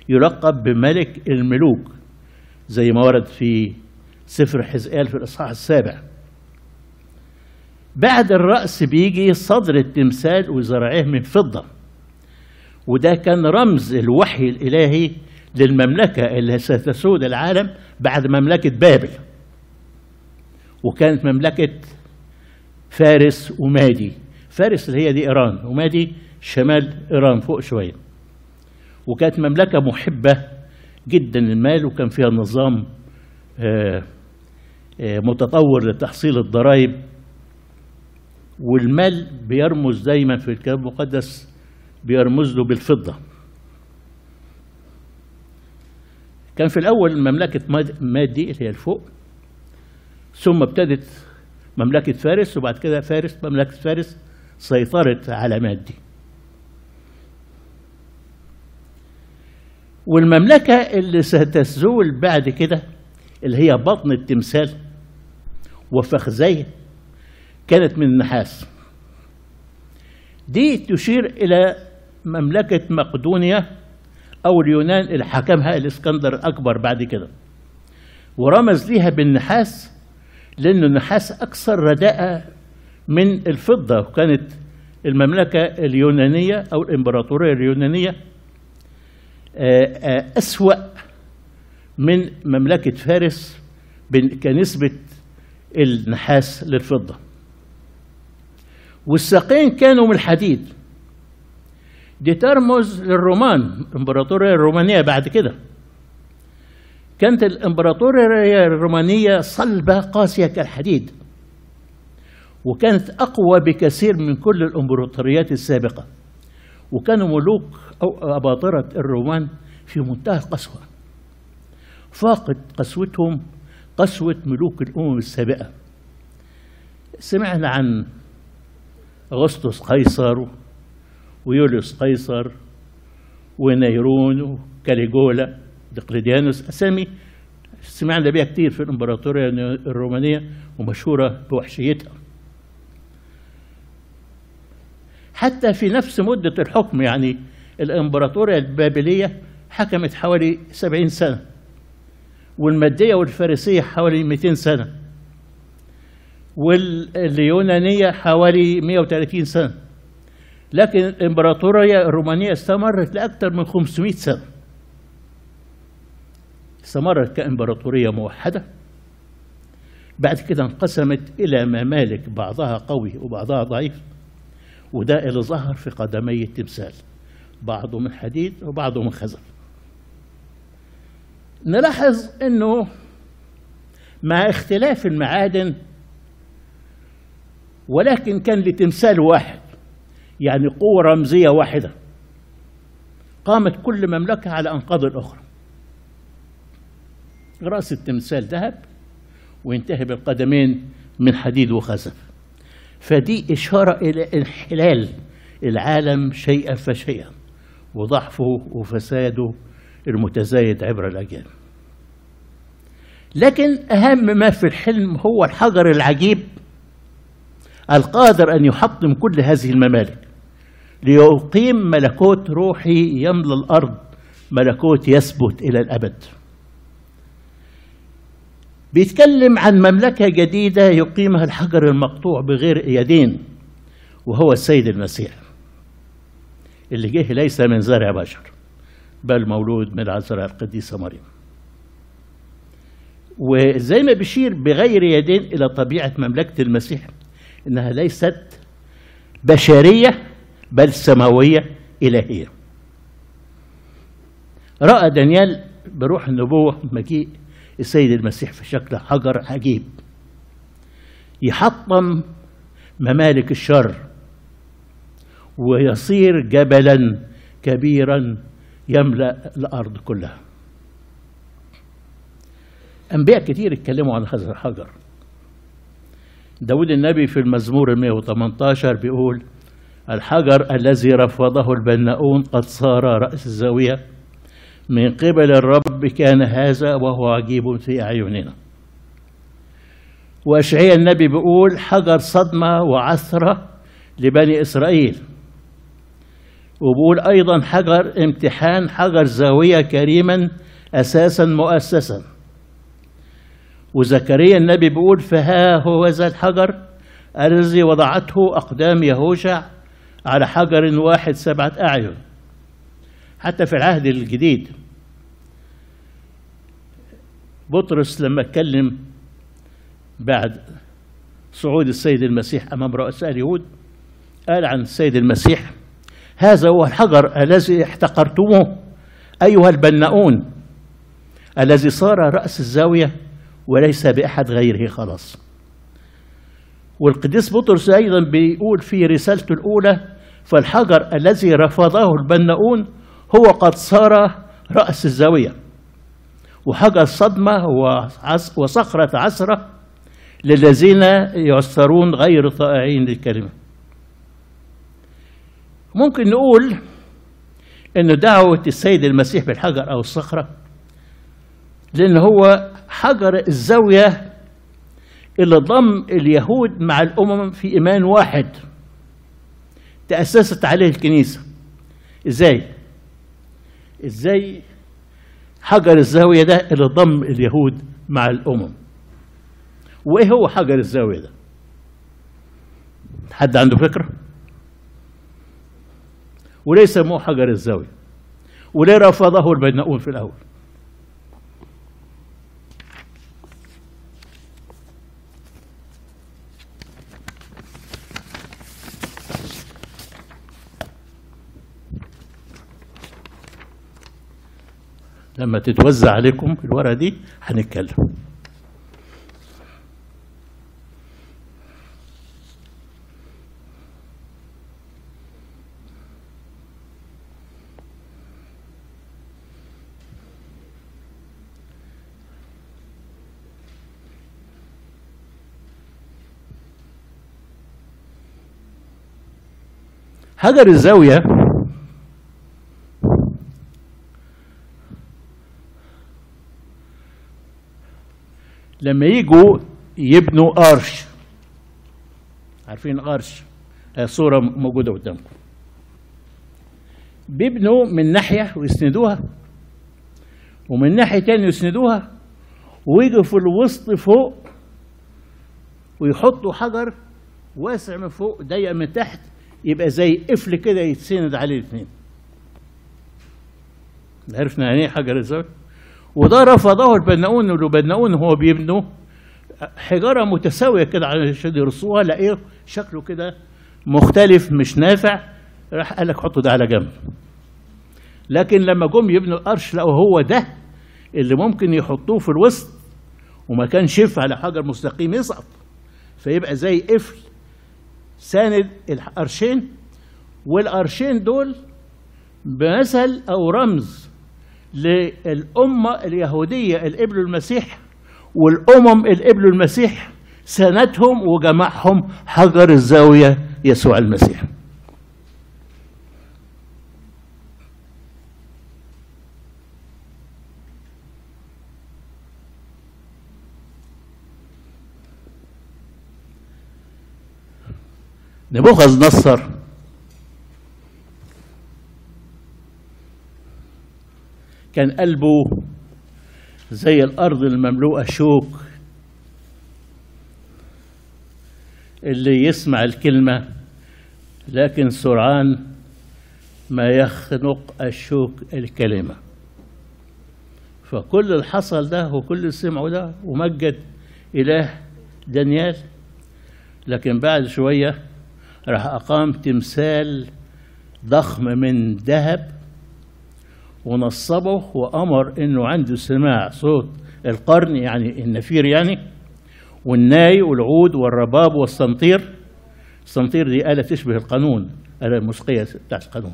يلقب بملك الملوك زي ما ورد في سفر حزقال في الإصحاح السابع. بعد الرأس بيجي صدر التمثال وزرعيه من فضة. وده كان رمز الوحي الإلهي للمملكة اللي ستسود العالم بعد مملكة بابل. وكانت مملكة فارس ومادي. فارس اللي هي دي إيران ومادي شمال إيران فوق شوية. وكانت مملكة محبة جدا للمال وكان فيها نظام آه، آه، متطور لتحصيل الضرائب. والمال بيرمز دايما في الكتاب المقدس بيرمز له بالفضة. كان في الأول مملكة ماد- مادي اللي هي الفوق ثم ابتدت مملكة فارس وبعد كده فارس مملكة فارس سيطرت على مادي. والمملكة اللي ستزول بعد كده اللي هي بطن التمثال وفخذيه كانت من النحاس. دي تشير إلى مملكة مقدونيا أو اليونان اللي حكمها الإسكندر الأكبر بعد كده. ورمز ليها بالنحاس لأن النحاس أكثر رداءة من الفضة وكانت المملكة اليونانية أو الإمبراطورية اليونانية آه، آه، أسوأ من مملكة فارس كنسبة النحاس للفضة. والساقين كانوا من الحديد. دي ترمز للرومان الامبراطورية الرومانية بعد كده. كانت الامبراطورية الرومانية صلبة قاسية كالحديد وكانت أقوى بكثير من كل الإمبراطوريات السابقة. وكانوا ملوك أو أباطرة الرومان في منتهى القسوة فاقت قسوتهم قسوة ملوك الأمم السابقة. سمعنا عن أغسطس قيصر ويوليوس قيصر ونيرون وكاليجولا دقلديانوس أسامي سمعنا بها كتير في الإمبراطورية الرومانية ومشهورة بوحشيتها. حتى في نفس مدة الحكم يعني الإمبراطورية البابلية حكمت حوالي سبعين سنة والمادية والفارسية حوالي 200 سنة واليونانية حوالي 130 سنة. لكن الإمبراطورية الرومانية استمرت لأكثر من 500 سنة. استمرت كإمبراطورية موحدة. بعد كده انقسمت إلى ممالك بعضها قوي وبعضها ضعيف. وده اللي ظهر في قدمي التمثال. بعضه من حديد وبعضه من خزف نلاحظ إنه مع اختلاف المعادن ولكن كان لتمثال واحد يعني قوة رمزية واحدة. قامت كل مملكة على أنقاض الأخرى رأس التمثال ذهب وينتهي بالقدمين من حديد وخزف. فدي إشارة إلى انحلال العالم شيئا فشيئا وضعفه وفساده المتزايد عبر الأجيال. لكن أهم ما في الحلم هو الحجر العجيب القادر أن يحطم كل هذه الممالك. ليقيم ملكوت روحي يملى الأرض ملكوت يثبت إلى الأبد. بيتكلم عن مملكة جديدة يقيمها الحجر المقطوع بغير يدين وهو السيد المسيح اللي جه ليس من زرع بشر بل مولود من العذراء القديسة مريم وزي ما بيشير بغير يدين إلى طبيعة مملكة المسيح إنها ليست بشرية بل سماوية إلهية. رأى دانيال بروح النبوة مجيء السيد المسيح في شكل حجر عجيب. يحطم ممالك الشر ويصير جبلا كبيرا يملأ الأرض كلها. أنبياء كتير اتكلموا عن هذا الحجر داود النبي في المزمور 118 بيقول الحجر الذي رفضه البناؤون قد صار رأس الزاوية. من قبل الرب كان هذا وهو عجيب في أعيننا. وأشعيا النبي بيقول حجر صدمة وعثرة لبني إسرائيل. وبقول أيضا حجر امتحان حجر زاوية كريما أساسا مؤسسا. وزكريا النبي بيقول فها هو ذا الحجر الذي وضعته أقدام يهوشع على حجر واحد سبعة أعين. حتى في العهد الجديد بطرس لما اتكلم بعد صعود السيد المسيح أمام رؤساء اليهود قال عن السيد المسيح هذا هو الحجر الذي احتقرتموه أيها البناؤون الذي صار رأس الزاوية وليس بأحد غيره خلاص. والقديس بطرس أيضا بيقول في رسالته الأولى فالحجر الذي رفضه البناؤون هو قد صار رأس الزاوية. وحجر صدمة وصخرة عسرة للذين يعسرون غير طائعين للكلمة. ممكن نقول أن دعوة السيد المسيح بالحجر أو الصخرة لأن هو حجر الزاوية اللي ضم اليهود مع الأمم في إيمان واحد تأسست عليه الكنيسة إزاي؟ إزاي حجر الزاوية ده اللي ضم اليهود مع الأمم وإيه هو حجر الزاوية ده؟ حد عنده فكرة؟ وليه سموه حجر الزاوية؟ وليه رفضه البناؤون في الأول؟ لما تتوزع عليكم الورقة دي هنتكلم. حجر الزاوية لما يجوا يبنوا قرش. عارفين قرش؟ صورة موجودة قدامكم. بيبنوا من ناحية ويسندوها ومن ناحية تانية يسندوها ويجوا في الوسط فوق ويحطوا حجر واسع من فوق ضيق من تحت يبقى زي قفل كده يتسند عليه الاثنين. عرفنا يعني إيه حجر الزاوية وده رفضه البناؤون والبناؤون هو بيبنوا حجارة متساوية كده عشان يرصوها لقيه شكله كده مختلف مش نافع راح قال لك حطوا ده على جنب. لكن لما جم يبنوا القرش لقوا هو ده اللي ممكن يحطوه في الوسط وما كانش ينفع على حجر مستقيم يسقط. فيبقى زي قفل ساند القرشين والقرشين دول بمثل أو رمز للأمة اليهودية اللي المسيح والأمم اللي المسيح سندهم وجمعهم حجر الزاوية يسوع المسيح. نبوخذ نصر كان قلبه زي الأرض المملوءة شوك. اللي يسمع الكلمة لكن سرعان ما يخنق الشوك الكلمة. فكل اللي حصل ده وكل اللي سمعه ده ومجد إله دانيال. لكن بعد شوية راح أقام تمثال ضخم من ذهب ونصبه وأمر إنه عنده سماع صوت القرن يعني النفير يعني والناي والعود والرباب والصنطير الصنطير دي آلة تشبه القانون آلة الموسيقية بتاعت القانون.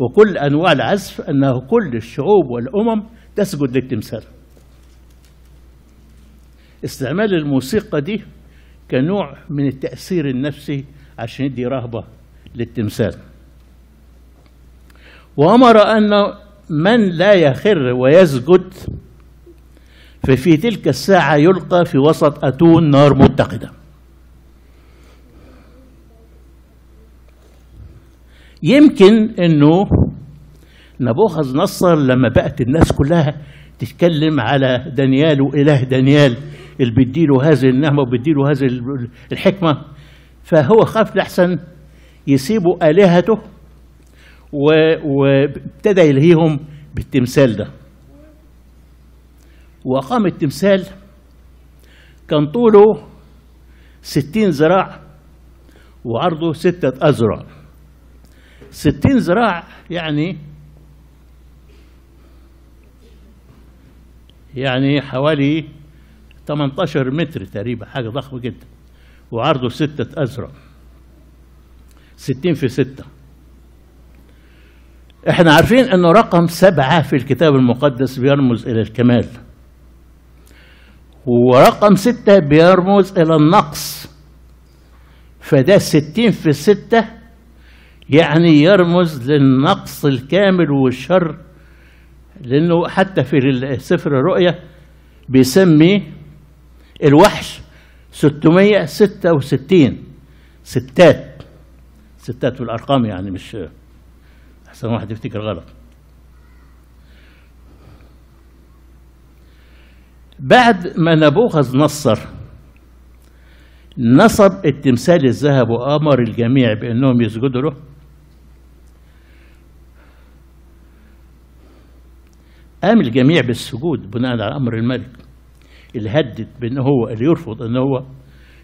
وكل أنواع العزف أنه كل الشعوب والأمم تسجد للتمثال. استعمال الموسيقى دي كنوع من التأثير النفسي عشان يدي رهبة للتمثال. وأمر أن من لا يخر ويسجد ففي تلك الساعة يلقى في وسط أتون نار متقدة. يمكن أنه نبوخذ نصر لما بقت الناس كلها تتكلم على دانيال وإله دانيال اللي بيديله هذه النعمة وبيديله هذه الحكمة فهو خاف لحسن يسيبوا آلهته وابتدى يلهيهم بالتمثال ده. وأقام التمثال كان طوله ستين ذراع وعرضه ستة أذرع. ستين ذراع يعني يعني حوالي 18 متر تقريبا حاجة ضخمة جدا وعرضه ستة أذرع. ستين في ستة. إحنا عارفين إنه رقم سبعة في الكتاب المقدس بيرمز إلى الكمال. ورقم ستة بيرمز إلى النقص. فده ستين في ستة يعني يرمز للنقص الكامل والشر لأنه حتى في سفر الرؤيا بيسمي الوحش 666 ستات. ستات في الأرقام يعني مش أحسن واحد يفتكر غلط. بعد ما نبوخذ نصر نصب التمثال الذهب وأمر الجميع بأنهم يسجدوا له. قام الجميع بالسجود بناء على أمر الملك اللي هدد بان هو اللي يرفض ان هو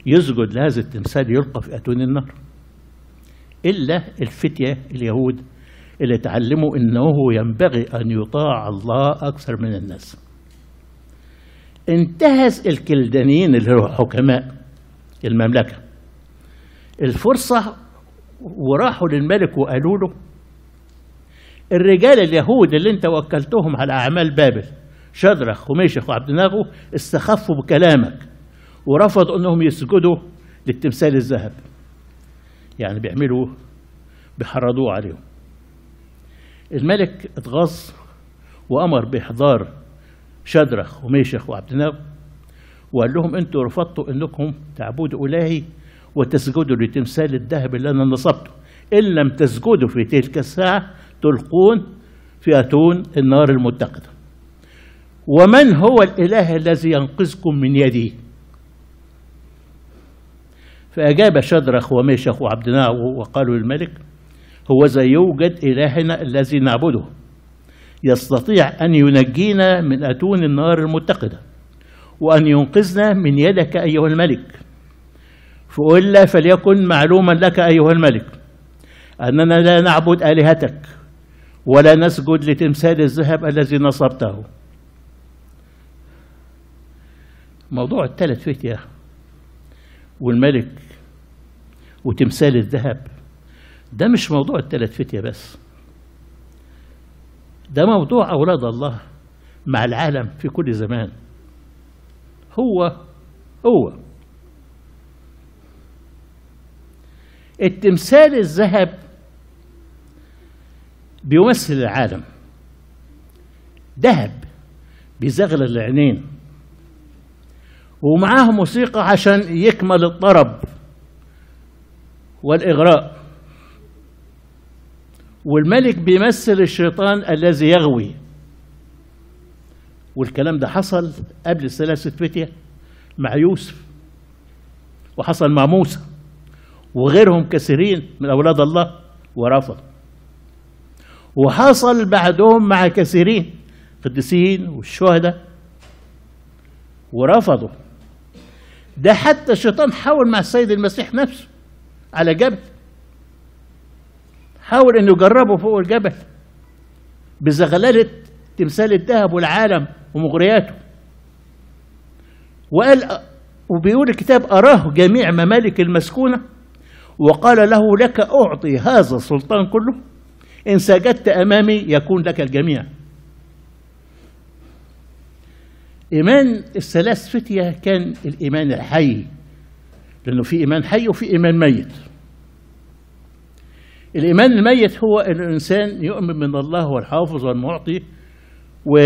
يسجد لهذا التمثال يلقى في اتون النار. إلا الفتية اليهود اللي تعلموا إنه ينبغي أن يطاع الله أكثر من الناس. انتهز الكلدانيين اللي هو حكماء المملكة. الفرصة وراحوا للملك وقالوا له الرجال اليهود اللي انت وكلتهم على أعمال بابل شدرخ وميشخ وعبد ناغو استخفوا بكلامك ورفضوا إنهم يسجدوا للتمثال الذهب يعني بيعملوا بيحرضوه عليهم. الملك اتغاظ وأمر بإحضار شدرخ وميشخ وعبد ناغو وقال لهم أنتوا رفضتوا أنكم تعبدوا إلهي وتسجدوا لتمثال الذهب اللي أنا نصبته. إن لم تسجدوا في تلك الساعة تلقون في أتون النار المتقدة. ومن هو الإله الذي ينقذكم من يدي فأجاب شدرخ وميشخ وعبد وقالوا للملك هو يوجد إلهنا الذي نعبده. يستطيع أن ينجينا من أتون النار المتقدة وأن ينقذنا من يدك أيها الملك. فقل فليكن معلوما لك أيها الملك أننا لا نعبد آلهتك ولا نسجد لتمثال الذهب الذي نصبته. موضوع الثلاث فتية والملك وتمثال الذهب. ده مش موضوع الثلاث فتية بس. ده موضوع أولاد الله مع العالم في كل زمان. هو هو. التمثال الذهب بيمثل العالم. ذهب بيزغلل العينين. ومعاه موسيقى عشان يكمل الطرب والإغراء. والملك بيمثل الشيطان الذي يغوي. والكلام ده حصل قبل الثلاثة فتية مع يوسف وحصل مع موسى وغيرهم كثيرين من أولاد الله ورفض. وحصل بعدهم مع كثيرين القديسين والشهداء ورفضوا. ده حتى الشيطان حاول مع السيد المسيح نفسه على جبل حاول إنه يجربه فوق الجبل بزغللة تمثال الذهب والعالم ومغرياته. وقال وبيقول الكتاب أراه جميع ممالك المسكونة وقال له لك أعطي هذا السلطان كله إن سجدت أمامي يكون لك الجميع. إيمان الثلاث فتية كان الإيمان الحي لأنه في إيمان حي وفي إيمان ميت. الإيمان الميت هو أن الإنسان يؤمن من الله هو الحافظ والمعطي و...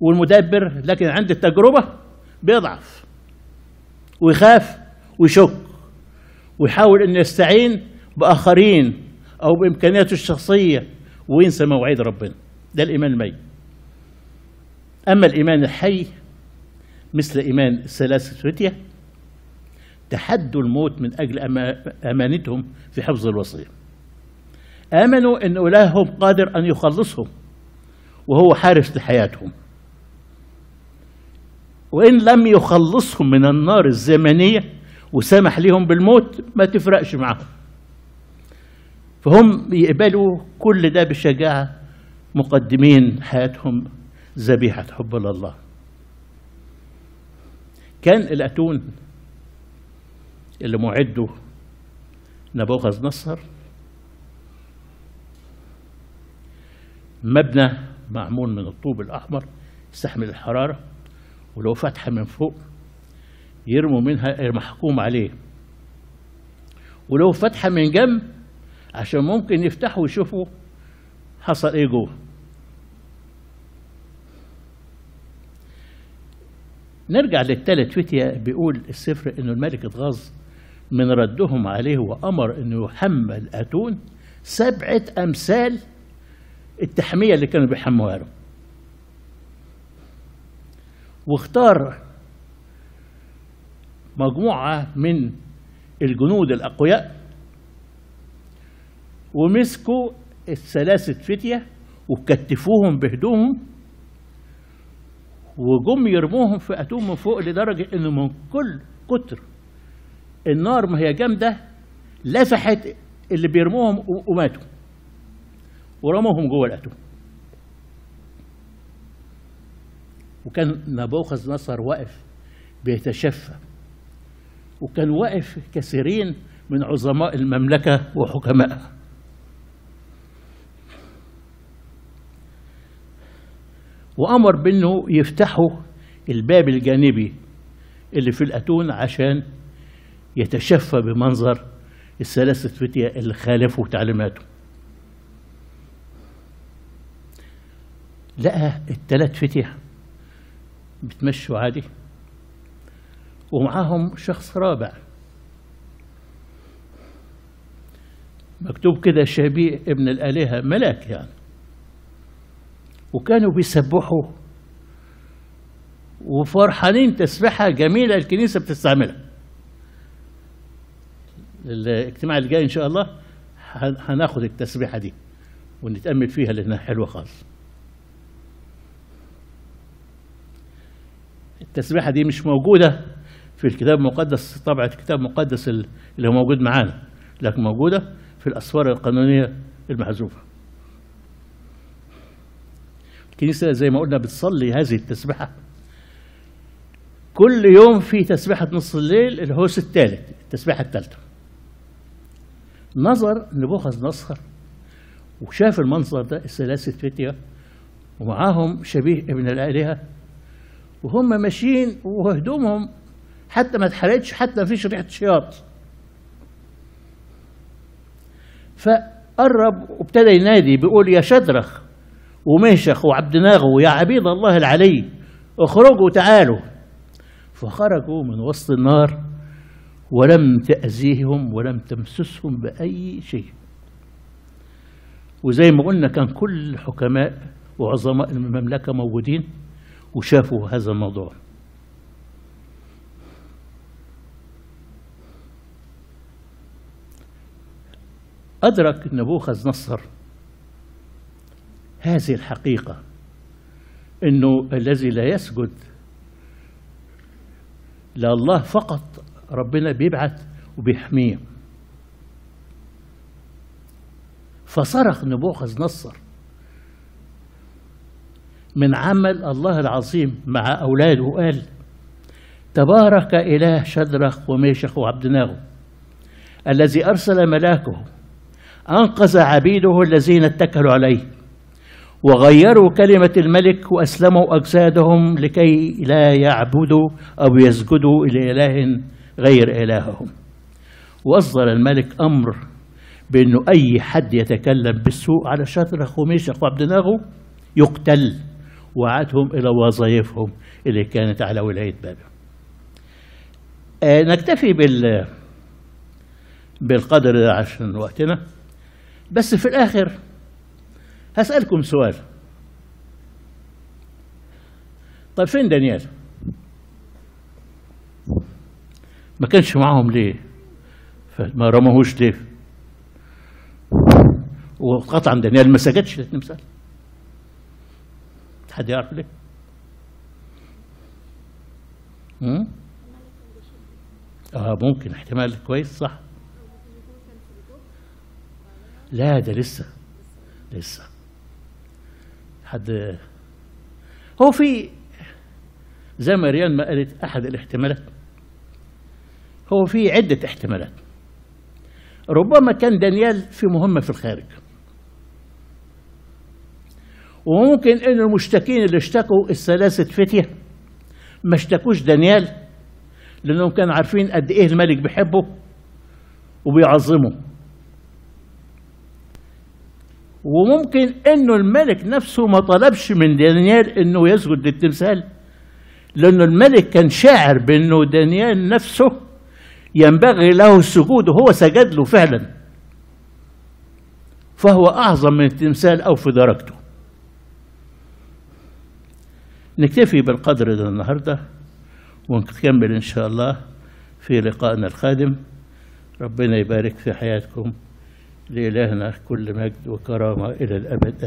والمدبر لكن عند التجربة بيضعف ويخاف ويشك ويحاول أن يستعين بآخرين أو بإمكانياته الشخصية وينسى مواعيد ربنا. ده الإيمان الميت. أما الإيمان الحي مثل إيمان الثلاثة فتية تحدوا الموت من أجل أمانتهم في حفظ الوصية. آمنوا أن إلههم قادر أن يخلصهم وهو حارس لحياتهم. وإن لم يخلصهم من النار الزمنية وسمح لهم بالموت ما تفرقش معهم. فهم يقبلوا كل ده بشجاعة مقدمين حياتهم ذبيحة حب لله كان الأتون اللي معده نبوخذ نصر مبنى معمول من الطوب الأحمر يستحمل الحرارة ولو فتحة من فوق يرموا منها محكوم عليه. ولو فتحة من جنب عشان ممكن يفتحوا ويشوفوا حصل إيه جوه. نرجع للثلاث فتية بيقول السفر إنه الملك اتغاظ من ردهم عليه وأمر انه يحمل أتون سبعة أمثال التحمية اللي كانوا بيحموها له. واختار مجموعة من الجنود الأقوياء ومسكوا الثلاثة فتية وكتفوهم بهدومهم وجم يرموهم في أتوم من فوق لدرجة إنه من كل كتر النار ما هي جامدة لفحت اللي بيرموهم وماتوا. ورموهم جوه الأتوم وكان نبوخذ نصر واقف بيتشفى. وكان واقف كثيرين من عظماء المملكة وحكمائها. وأمر بأنه يفتحوا الباب الجانبي اللي في الأتون عشان يتشفى بمنظر الثلاثة فتية اللي خالفوا تعليماته. لقى الثلاث فتية بتمشوا عادي ومعاهم شخص رابع. مكتوب كده شبيه ابن الآلهة ملاك يعني. وكانوا بيسبحوا وفرحانين تسبيحة جميلة الكنيسة بتستعملها. الاجتماع اللي جاي إن شاء الله هناخد التسبيحة دي ونتأمل فيها لأنها حلوة خالص. التسبيحة دي مش موجودة في الكتاب المقدس طبعة الكتاب المقدس اللي هو موجود معانا لكن موجودة في الأسفار القانونية المحذوفة. الكنيسة زي ما قلنا بتصلي هذه التسبيحة. كل يوم في تسبيحة نص الليل الهوس الثالث التسبيحة الثالثة. نظر نبوخذ نصر وشاف المنظر ده الثلاثة فتية ومعاهم شبيه ابن الآلهة وهم ماشيين وهدومهم حتى ما اتحرقتش حتى ما فيش ريحة شياط. فقرب وابتدى ينادي بيقول يا شدرخ وميشخ وعبد ناغو يا عبيد الله العلي اخرجوا تعالوا فخرجوا من وسط النار ولم تأذيهم ولم تمسسهم بأي شيء. وزي ما قلنا كان كل حكماء وعظماء المملكة موجودين وشافوا هذا الموضوع. أدرك نبوخذ نصر هذه الحقيقة أنه الذي لا يسجد لله فقط ربنا بيبعت وبيحميه. فصرخ نبوخذ نصر من عمل الله العظيم مع أولاده وقال تبارك إله شدرخ وميشخ وعبد ناغو الذي أرسل ملاكه أنقذ عبيده الذين اتكلوا عليه وغيروا كلمة الملك وأسلموا أجسادهم لكي لا يعبدوا أو يسجدوا لإله غير إلههم. وأصدر الملك أمر بأنه أي حد يتكلم بالسوء على وميشخ وعبد ناغو يقتل وعادهم إلى وظائفهم اللي كانت على ولاية بابل آه نكتفي بال بالقدر ده عشان وقتنا. بس في الآخر هسألكم سؤال. طيب فين دانيال؟ ما كانش معاهم ليه؟ ما رموهوش ليه؟ وقطعا دانيال ما سجدش للتمثال حد يعرف ليه؟ مم؟ آه ممكن. احتمال كويس صح. لا ده لسه. لسه. حد هو في زي ما ريان ما قالت أحد الاحتمالات. هو في عدة احتمالات. ربما كان دانيال في مهمة في الخارج. وممكن إن المشتكين اللي اشتكوا الثلاثة فتية ما اشتكوش دانيال لأنهم كانوا عارفين قد إيه الملك بيحبه وبيعظمه. وممكن إنه الملك نفسه ما طلبش من دانيال إنه يسجد للتمثال لأنه الملك كان شاعر بأنه دانيال نفسه ينبغي له السجود وهو سجد له فعلا. فهو أعظم من التمثال أو في درجته. نكتفي بالقدر ده النهارده ونكمل إن شاء الله في لقائنا القادم ربنا يبارك في حياتكم لإلهنا كل مجد وكرامة إلى الأبد.